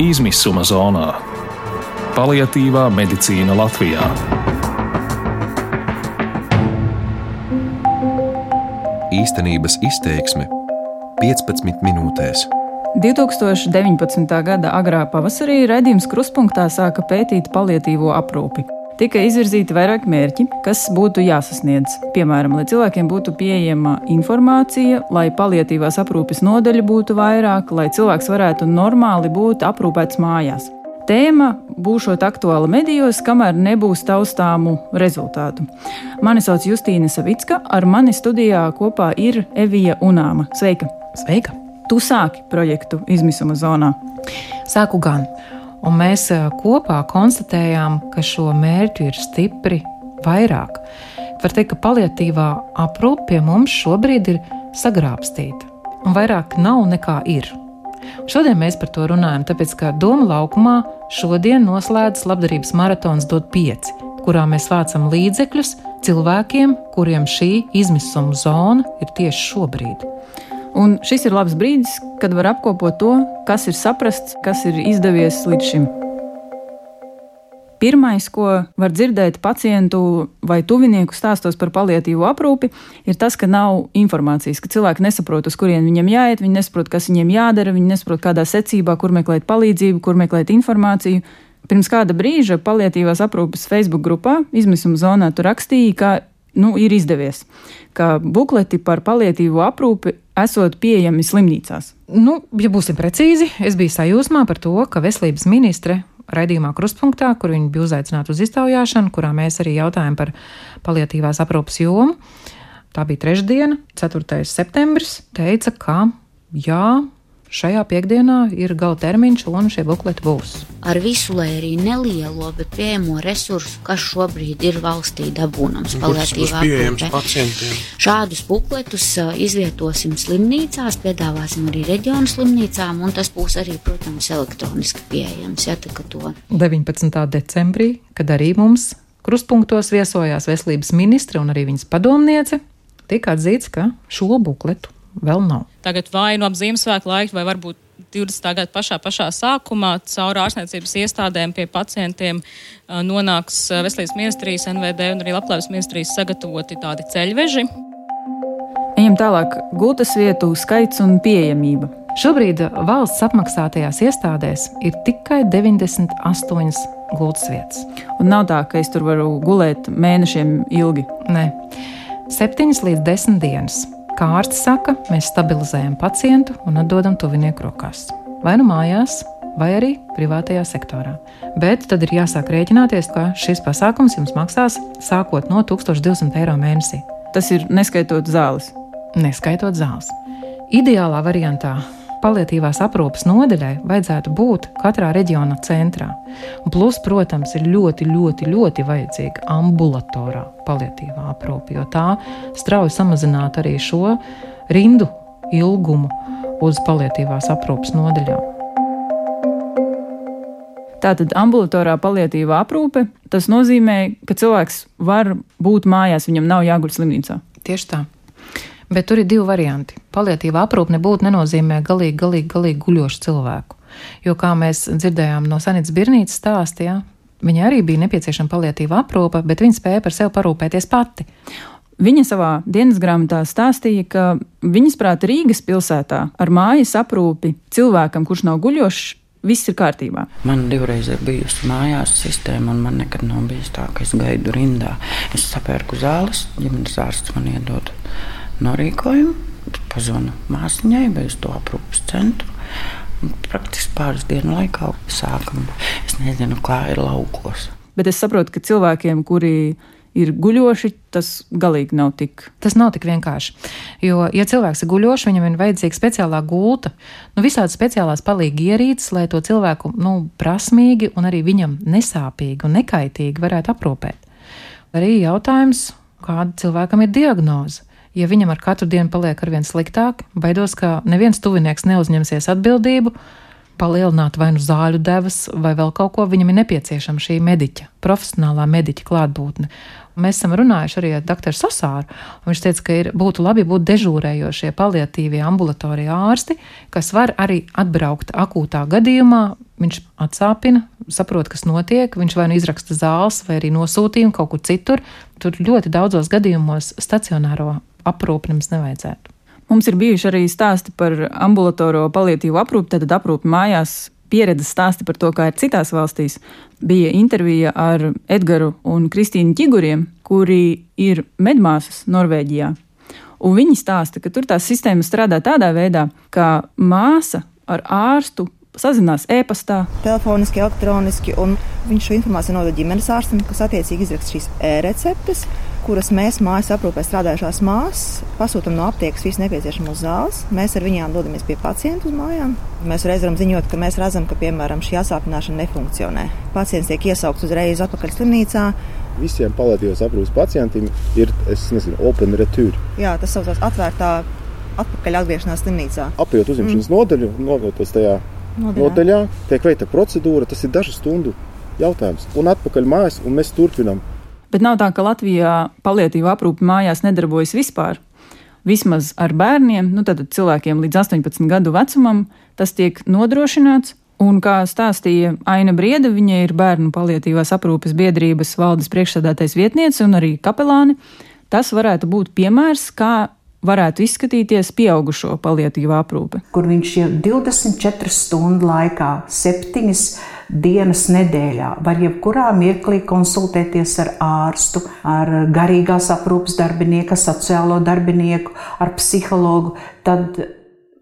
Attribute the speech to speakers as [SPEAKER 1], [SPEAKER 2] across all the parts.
[SPEAKER 1] izmisuma zonā - paliatīvā medicīna Latvijā.
[SPEAKER 2] Īstenības izteiksme 15 minūtēs.
[SPEAKER 3] 2019. gada agrā pavasarī redzījums Kruspunkta sāka pētīt paliatīvo aprūpi. Tika izvirzīti vairāk mērķi, kas būtu jāsasniedz. Piemēram, lai cilvēkiem būtu pieejama informācija, lai paliatīvās aprūpes nodaļa būtu vairāk, lai cilvēks varētu normāli būt aprūpēts mājās. Tēma būšot aktuāla medijos, kamēr nebūs taustāmu rezultātu. Mani sauc Justīna Savicka, ar mani studijā kopā ir Evija Unāma. Sveika!
[SPEAKER 4] Sveika!
[SPEAKER 3] Tu sāki projektu izmisuma zonā.
[SPEAKER 4] Sāku gan. Un mēs kopā konstatējām, ka šo mērķu ir stipri vairāk. Var teikt, ka paliatīvā aprūpe pie mums šobrīd ir sagrābstīta, un vairāk nav nekā ir. Šodien mēs par to runājam, tāpēc ka Doma laukumā šodien noslēdzas labdarības maratons DOT 5, kurā mēs vācam līdzekļus cilvēkiem, kuriem šī izmisuma zona ir tieši šobrīd.
[SPEAKER 3] Un šis ir labs brīdis, kad var apkopot to, kas ir saprasts, kas ir izdevies līdz šim. Pirmais, ko var dzirdēt pacientu vai tuvinieku stāstos par paliatīvo aprūpi, ir tas, ka nav informācijas, ka cilvēki nesaprot, uz kurien viņiem jāiet, viņi nesaprot, kas viņiem jādara, viņi nesaprot, kādā secībā, kur meklēt palīdzību, kur meklēt informāciju. Pirms kāda brīža paliatīvās aprūpes Facebook grupā izmisuma zonā tur rakstīja, ka nu, ir izdevies, ka bukleti par paliatīvo aprūpi esot pieejami slimnīcās.
[SPEAKER 4] Nu, ja būsim precīzi, es biju sajūsmā par to, ka veselības ministre raidījumā Krustpunktā, kur viņi bija uzaicināti uz iztaujāšanu, kurā mēs arī jautājām par paliatīvās aprūpas jomu. Tā bija trešdiena, 4. septembris. Teica, ka jā, šajā piekdienā ir gala termiņš, un šie bukleti būs.
[SPEAKER 5] Ar visu, lai arī nelielo, bet pieejamo resursu, kas šobrīd ir valstī dabūnams palietīvā
[SPEAKER 6] pacientiem.
[SPEAKER 5] Šādus bukletus izvietosim slimnīcās, piedāvāsim arī reģionu slimnīcām, un tas būs arī, protams, elektroniski pieejams. Ja, to.
[SPEAKER 4] 19. decembrī, kad arī mums krustpunktos viesojās veselības ministre un arī viņas padomniece, tika atzīts, ka šo bukletu vēl nav.
[SPEAKER 7] Tagad vai nu ap Ziemassvētku laiku, vai varbūt 20. gada pašā, pašā sākumā caur ārstniecības iestādēm pie pacientiem nonāks Veselības ministrijas, NVD un arī Labklājības ministrijas sagatavoti tādi ceļveži.
[SPEAKER 3] Ejam tālāk. Gultas vietu skaits un pieejamība.
[SPEAKER 4] Šobrīd valsts apmaksātajās iestādēs ir tikai 98 gultas vietas.
[SPEAKER 3] Un nav tā, ka es tur varu gulēt mēnešiem ilgi.
[SPEAKER 4] Nē, 7 līdz 10 dienas. Kā ārsts saka, mēs stabilizējam pacientu un atdodam tuvinieku rokās. Vai nu mājās, vai arī privātajā sektorā. Bet tad ir jāsāk rēķināties, ka šis pasākums jums maksās sākot no 1200 eiro mēnesī.
[SPEAKER 3] Tas ir neskaitot zāles.
[SPEAKER 4] Neskaitot zāles. Ideālā variantā palietīvās aprūpes nodaļai vajadzētu būt katrā reģiona centrā. Un plus, protams, ir ļoti, ļoti, ļoti vajadzīga ambulatorā palietīvā aprūpe, jo tā strauji samazinātu arī šo rindu ilgumu uz palietīvās aprūpes nodaļām.
[SPEAKER 3] Tātad ambulatorā palietīvā aprūpe, tas nozīmē, ka cilvēks var būt mājās, viņam nav jāguļ slimnīcā.
[SPEAKER 4] Tieši tā. Bet tur ir divi varianti. Palietīva aprūpe nebūtu nenozīmē galīgi, galīgi, galīgi guļošu cilvēku. Jo, kā mēs dzirdējām no Sanītas Birnītas stāstā, ja, viņai arī bija nepieciešama palietīva aprūpe, bet viņa spēja par sevi parūpēties pati.
[SPEAKER 3] Viņa savā dienas grāmatā stāstīja, ka viņas prāta Rīgas pilsētā ar mājas aprūpi cilvēkam, kurš nav guļošs, viss ir kārtībā.
[SPEAKER 8] Man divreiz ir bijusi mājās sistēma, un man nekad nav bijis tā, ka es gaidu rindā. Es sapērku zāles, ģimenes ārsts man iedod norīkojumu, pazvanu māsaiņai vai uz to aprūpas centru. Un praktiski pāris dienu laikā sākam. Es nezinu, kā ir laukos.
[SPEAKER 3] Bet es saprotu, ka cilvēkiem, kuri ir guļoši, tas galīgi nav tik.
[SPEAKER 4] Tas nav tik vienkārši. Jo, ja cilvēks ir guļošs, viņam ir vajadzīga speciālā gulta, nu, visādi speciālās palīgi ierīces, lai to cilvēku nu, prasmīgi un arī viņam nesāpīgi un nekaitīgi varētu aprūpēt. Arī jautājums, kāda cilvēkam ir diagnoze ja viņam ar katru dienu paliek arvien sliktāk, baidos, ka neviens tuvinieks neuzņemsies atbildību, palielināt vai nu zāļu devas, vai vēl kaut ko, viņam ir nepieciešama šī mediķa, profesionālā mediķa klātbūtne. Mēs esam runājuši arī ar doktoru Sasāru. Viņš teica, ka ir, būtu labi būt dežūrējošie paliatīvie ambulatorija ārsti, kas var arī atbraukt akūtā gadījumā, viņš atsāpina, saprot, kas notiek, viņš vai nu izraksta zāles, vai arī nosūtījumu kaut kur citur. Tur ļoti daudzos gadījumos stacionāro aprūpi nemaz nevajadzētu.
[SPEAKER 3] Mums ir bijuši arī stāsti par ambulatorā palietīvu aprūpi, tad aprūpi mājās. Pieredzes stāsti par to, kā ir citās valstīs. Bija intervija ar Edgars un Kristīnu Čiguriem, kuri ir medmāsas Norvēģijā. Un viņi stāsta, ka tur tā sistēma strādā tādā veidā, ka māsa ar ārstu sazinās e-pastā.
[SPEAKER 6] Telefoniski, elektroniski, un viņš šo informāciju nodod ģimenes ārstam, kas attiecīgi izraksta šīs e-receptes, kuras mēs mājas aprūpē strādājušās māsas pasūtām no aptiekas visu nepieciešamo zāles. Mēs ar viņām dodamies pie pacientu uz mājām. Mēs reiz varam ziņot, ka mēs redzam, ka piemēram šī asāpināšana nefunkcionē. Pacients tiek iesaukts uzreiz atpakaļ slimnīcā.
[SPEAKER 9] Visiem palīdzības aprūpas pacientiem ir nezinu, open return.
[SPEAKER 6] Jā, tas saucās atvērtā atpakaļ atgriešanās slimnīcā.
[SPEAKER 9] Apjot uzņemšanas mm. nodaļu, nodotos tajā nodaļā. nodaļā, tiek veikta procedūra, tas ir dažu stundu jautājums. Un atpakaļ mājās, un mēs turpinām.
[SPEAKER 3] Bet nav tā, ka Latvijā palietīva aprūpe mājās nedarbojas vispār. Vismaz ar bērniem, nu tad cilvēkiem līdz 18 gadu vecumam, tas tiek nodrošināts. Un, kā stāstīja Aina Brieda, viņa ir bērnu palietīvās aprūpes biedrības valdes priekšsēdētais vietniece un arī kapelāne. Tas varētu būt piemērs, kā varētu izskatīties pieaugušo palietīvā aprūpe.
[SPEAKER 10] Kur viņš ir 24 stundu laikā, 7 dienas nedēļā, var jebkurā mirklī konsultēties ar ārstu, ar garīgās aprūpes darbinieku, sociālo darbinieku, ar psihologu. Tad,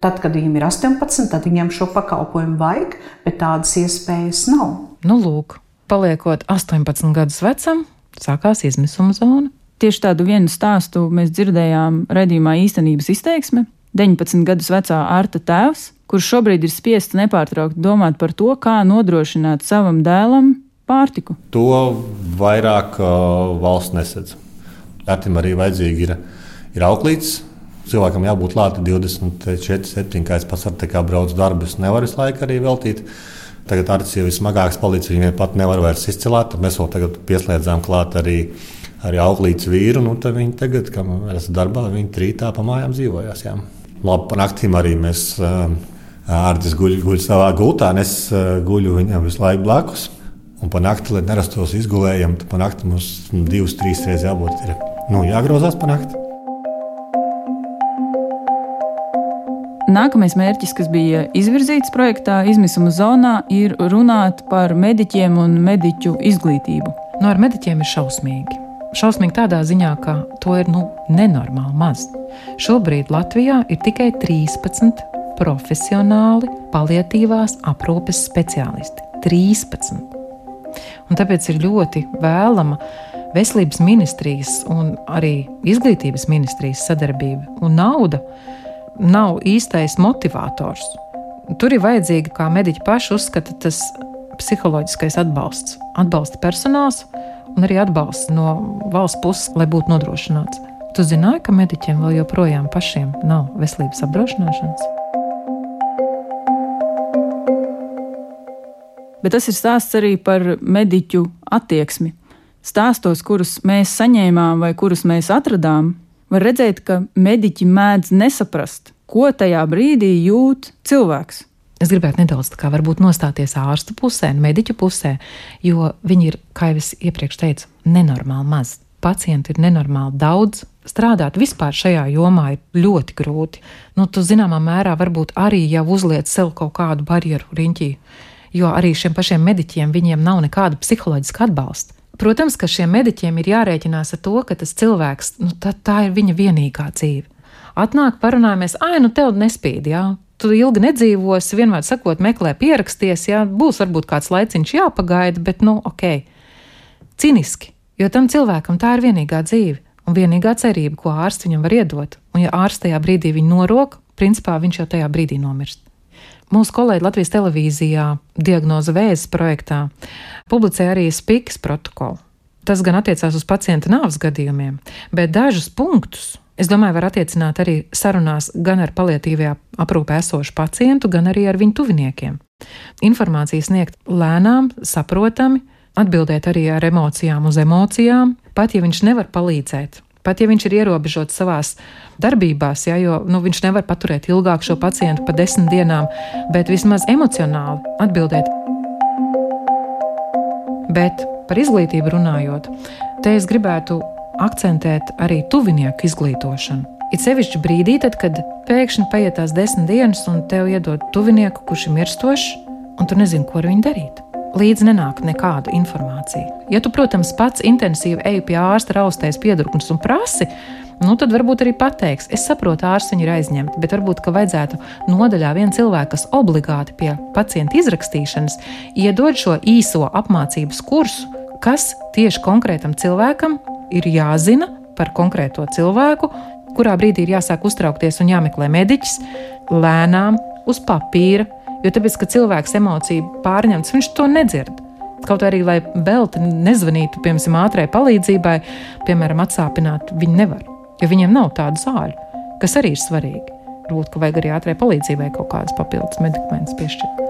[SPEAKER 10] tad, kad viņam ir 18, tad viņam šo pakalpojumu vajag, bet tādas iespējas nav.
[SPEAKER 4] Nu, lūk, paliekot 18 gadus vecam, sākās izmisuma zona.
[SPEAKER 3] Tieši tādu vienu stāstu mēs dzirdējām redzījumā īstenības izteiksme. 19 gadus vecā Arta tēvs, kurš šobrīd ir spiests nepārtraukti domāt par to, kā nodrošināt savam dēlam pārtiku.
[SPEAKER 11] To vairāk uh, valsts nesedz. Artim arī vajadzīgi ir, ir auklītis. Cilvēkam jābūt klāta 24, 7, kā es pats ar te kā braucu darbus, nevaru visu laiku arī veltīt. Tagad ar tas jau ir smagāks palīdz, viņai pat nevar vairs izcelt. Mēs vēl tagad pieslēdzām klāt arī arī auklītes vīru. Nu, viņi tagad, kad esmu darbā, viņi trītā pa mājām dzīvojās. Jā. Labi, pa naktīm arī mēs ārtis guļ, guļ savā gultā, un es guļu viņam visu laiku blakus. Un pa nakti, lai nerastos izgulējam, tad pa nakti mums divas, trīs reizes jābūt ir, nu, jāgrozās pa nakti.
[SPEAKER 3] Nākamais mērķis, kas bija izvirzīts projektā izmisuma zonā, ir runāt par mediķiem un mediķu izglītību.
[SPEAKER 4] No nu, ar mediķiem ir šausmīgi. Šausmīgi tādā ziņā, ka to ir nu, nenormāli maz. Šobrīd Latvijā ir tikai 13 profesionāli palietīvās aprūpes speciālisti. 13. Un tāpēc ir ļoti vēlama veselības ministrijas un arī izglītības ministrijas sadarbība. Un nauda nav īstais motivators. Tur ir vajadzīga, kā mediķi paši uzskata, tas psiholoģiskais atbalsts, atbalsta personāls un arī atbalsts no valsts puses, lai būtu nodrošināts. Tu zināji, ka mediķiem vēl joprojām pašiem nav veselības apdrošināšanas?
[SPEAKER 3] Bet tas ir stāsts arī par mediķu attieksmi. Stāstos, kurus mēs saņēmām vai kurus mēs atradām, var redzēt, ka mediķi mēdz nesaprast, ko tajā brīdī jūt cilvēks.
[SPEAKER 4] Es gribētu nedaudz kā nostāties ārstu pusē, mediķu pusē, jo viņi ir, kā jau es iepriekš teicu, nenormāli maz. Pacienti ir nenormāli daudz. Strādāt vispār šajā jomā ir ļoti grūti. Nu, tu zināmā mērā varbūt arī jau uzliec sev kaut kādu barjeru riņķī, jo arī šiem pašiem mediķiem viņiem nav nekāda psiholoģiska atbalsta. Protams, ka šiem mediķiem ir jārēķinās ar to, ka tas cilvēks, nu, tā, tā ir viņa vienīgā dzīve. Atnāk, parunājamies, ah, nu tev nespīd, jā, tu ilgi nedzīvosi, vienmēr sakot, meklē pieraksties, jā, būs varbūt kāds laiciņš jāpagaida, bet, nu, ok, ciniski, jo tam cilvēkam tā ir vienīgā dzīve un vienīgā cerība, ko ārsts viņam var iedot. Un, ja ārsts tajā brīdī viņu norok, principā viņš jau tajā brīdī nomirst. Mūsu kolēģi Latvijas televīzijā diagnoza vēzes projektā publicēja arī spikas protokolu. Tas gan attiecās uz pacienta nāves gadījumiem, bet dažus punktus Es domāju, var attiecināt arī sarunās gan ar palietīvajā aprūpē esošu pacientu, gan arī ar viņu tuviniekiem. Informāciju sniegt lēnām, saprotami, atbildēt arī ar emocijām uz emocijām, pat ja viņš nevar palīdzēt. Pat ja viņš ir ierobežots savā darbībās, ja, jo nu, viņš nevar paturēt ilgāk šo pacientu par desmit dienām, bet vismaz emocionāli atbildēt Bet par izglītību runājot, te es gribētu akcentēt arī tuvinieku izglītošanu. It sevišķi brīdī, tad, kad pēkšņi paiet tās desmit dienas, un tev iedod tuvinieku, kurš ir mirstošs, un tu nezini, ko ar viņu darīt. Līdzi nenāk nekāda informācija. Ja tu, protams, pats intensīvi ej pie ārsta, raustais piedurknes un prasi, nu tad varbūt arī pateiks, es saprotu, ārsts viņu ir aizņemts, bet varbūt, ka vajadzētu nodaļā vienu cilvēku, kas obligāti pie pacienta izrakstīšanas, iedod šo īso apmācības kursu, kas tieši konkrētam cilvēkam ir jāzina par konkrēto cilvēku, kurā brīdī ir jāsāk uztraukties un jāmeklē mediķis, lēnām uz papīra, jo tāpēc, ka cilvēks emociju pārņemts, viņš to nedzird. Kaut arī, lai velti nezvanītu, piemēram, ātrai palīdzībai, piemēram, atsāpināt, viņi nevar jo viņiem nav tādu zāļu, kas arī ir svarīgi. Varbūt, ka vajag arī ātrai palīdzībai kaut kādas papildus medikamentus piešķirt.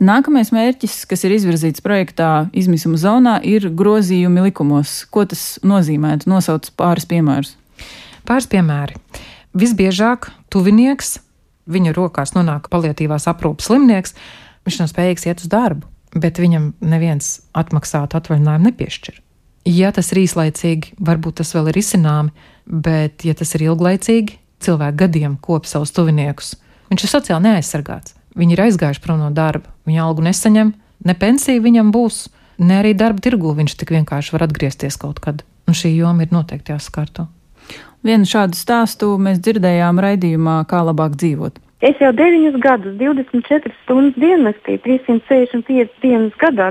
[SPEAKER 3] Nākamais mērķis, kas ir izvirzīts projektā izmisuma zonā, ir grozījumi likumos. Ko tas nozīmē? Nosauc pāris piemērus.
[SPEAKER 4] Pāris piemēri. Visbiežāk tuvinieks, viņa rokās nonāk paliatīvās aprūpes slimnieks, viņš nav spējīgs iet uz darbu, bet viņam neviens atmaksātu atvaļinājumu nepiešķir. Ja tas ir īslaicīgi, varbūt tas vēl ir izcināmi, bet, ja tas ir ilglaicīgi, cilvēki gadiem kop savus tuviniekus. Viņš ir sociāli neaizsargāts. Viņi ir aizgājuši prom no darba, viņa algu nesaņem, ne pensija viņam būs, ne arī darba tirgu viņš tik vienkārši var atgriezties kaut kad. Un šī joma ir noteikti jāskarto.
[SPEAKER 3] Vienu šādu stāstu mēs dzirdējām raidījumā, kā labāk dzīvot.
[SPEAKER 12] Es jau 9 gadus, 24 stundas diennaktī, 365 dienas gadā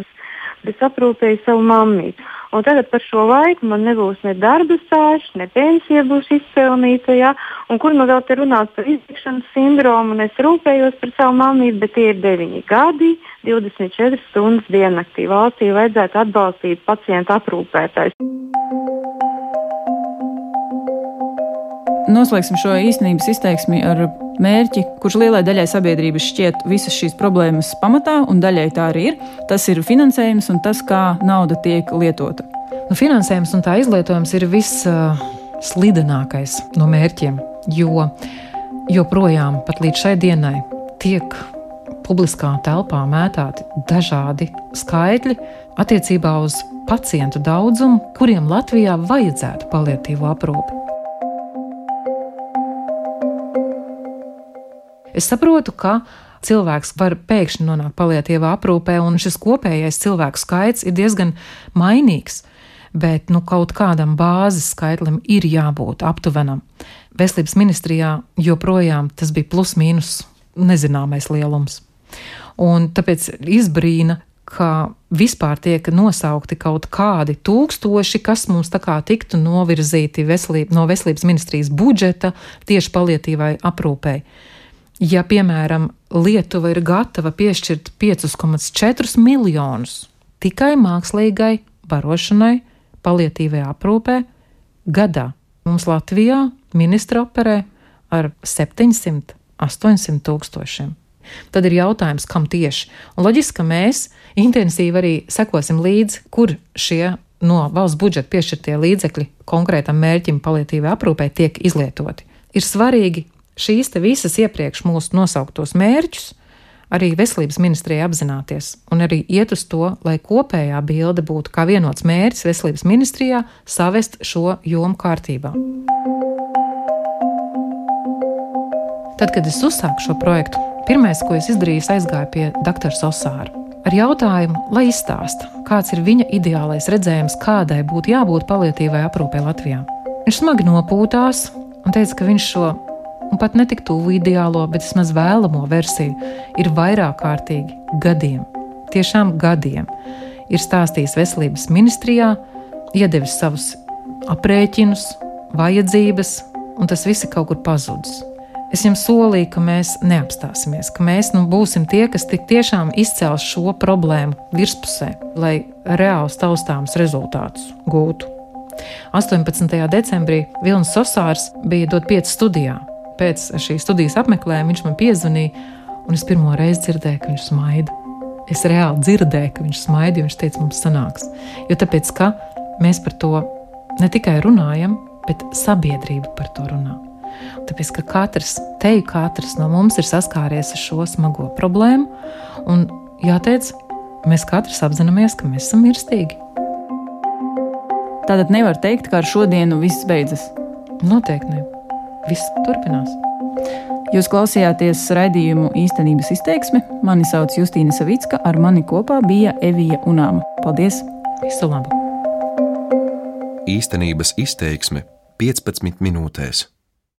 [SPEAKER 12] es aprūpēju savu mammīti. Un tagad par šo laiku man nebūs ne darba stāsts, ne pensija būs izpelnīta. Ja? Un kur nu vēl te runāt par iztikšanas sindromu? Un es rūpējos par savu mammīti, bet tie ir 9 gadi, 24 stundas diennaktī. Valstī vajadzētu atbalstīt pacientu aprūpētājs.
[SPEAKER 3] Noslēgsim šo īstenības izteiksmi ar mērķi, kurš lielai daļai sabiedrības šķiet visas šīs problēmas pamatā, un daļai tā arī ir. Tas ir finansējums un tas, kā nauda tiek lietota.
[SPEAKER 4] Nu, finansējums un tā izlietojums ir visslidenākais uh, no mērķiem, jo joprojām pat līdz šai dienai tiek publiskā telpā mētāti dažādi skaitļi attiecībā uz pacientu daudzumu, kuriem Latvijā vajadzētu palietīvo aprūpi. Es saprotu, ka cilvēks var pēkšņi nonākt palietīvā aprūpē, un šis kopējais cilvēku skaits ir diezgan mainīgs. Bet nu, kaut kādam bāzes skaitlim ir jābūt aptuvenam. Veselības ministrijā joprojām tas bija plus-mínus nezināmais lielums. Un tāpēc izbrīna, ka vispār tiek nosaukti kaut kādi tūkstoši, kas mums tā kā tiktu novirzīti veselība, no veselības ministrijas budžeta tieši palietīvai aprūpei. Ja, piemēram, Lietuva ir gatava piešķirt 5,4 miljonus tikai mākslīgai barošanai, palietīvai aprūpē gadā, mums Latvijā ministra operē ar 700, 800 tūkstošiem. Tad ir jautājums, kam tieši. Un loģiski, ka mēs intensīvi arī sekosim līdzi, kur šie no valsts budžeta piešķirtie līdzekļi konkrētam mērķim, palietīvai aprūpē, tiek izlietoti. Ir svarīgi šīs visas iepriekš mūsu nosauktos mērķus arī veselības ministrijai apzināties un arī iet uz to, lai kopējā bilde būtu kā vienots mērķis veselības ministrijā savest šo jomu kārtībā. Tad, kad es uzsāku šo projektu, pirmais, ko es izdarīju, aizgāju pie doktora Sosāra ar jautājumu, lai izstāsta, kāds ir viņa ideālais redzējums, kādai būtu jābūt palietīvai aprūpē Latvijā. Viņš smagi nopūtās un teica, ka viņš šo un pat ne tik tuvu ideālo, bet vismaz vēlamo versiju, ir vairāk kārtīgi gadiem, tiešām gadiem. Ir stāstījis veselības ministrijā, iedevis savus aprēķinus, vajadzības, un tas viss ir kaut kur pazudis. Es jums solīju, ka mēs neapstāsimies, ka mēs nu, būsim tie, kas tiešām izcels šo problēmu virspusē, lai reāls taustāms rezultātus gūtu. 18. decembrī Vilnis Sosārs bija dot pieci studijā, pēc šīs studijas apmeklējuma viņš man piezvanīja, un es pirmo reizi dzirdēju, ka viņš smaida. Es reāli dzirdēju, ka viņš smaida, jo viņš teica, mums sanāks. Jo tāpēc, ka mēs par to ne tikai runājam, bet sabiedrība par to runā. Tāpēc, ka katrs, teju katrs no mums ir saskāries ar šo smago problēmu, un jāteic, mēs katrs apzināmies, ka mēs esam mirstīgi.
[SPEAKER 3] Tātad nevar teikt, ka ar šodienu viss beidzas.
[SPEAKER 4] Noteikti ne. Viss turpinās.
[SPEAKER 3] Jūs klausījāties raidījumu īstenības izteiksme. Mani sauc Justīna Savicka, ar mani kopā bija Evija Unāma. Paldies!
[SPEAKER 4] Visu labu!
[SPEAKER 2] Īstenības izteiksme 15 minūtēs.